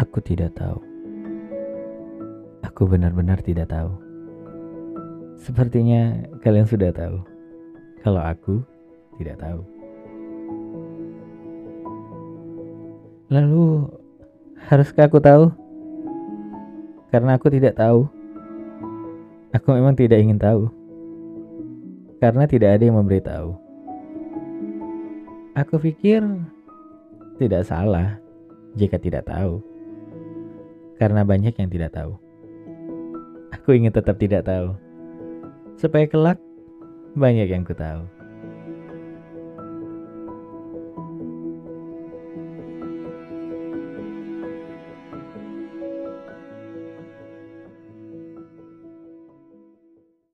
Aku tidak tahu. Aku benar-benar tidak tahu. Sepertinya kalian sudah tahu. Kalau aku tidak tahu. Lalu, haruskah aku tahu? Karena aku tidak tahu. Aku memang tidak ingin tahu. Karena tidak ada yang memberitahu. Aku pikir tidak salah jika tidak tahu. Karena banyak yang tidak tahu. Aku ingin tetap tidak tahu. Supaya kelak banyak yang ku tahu.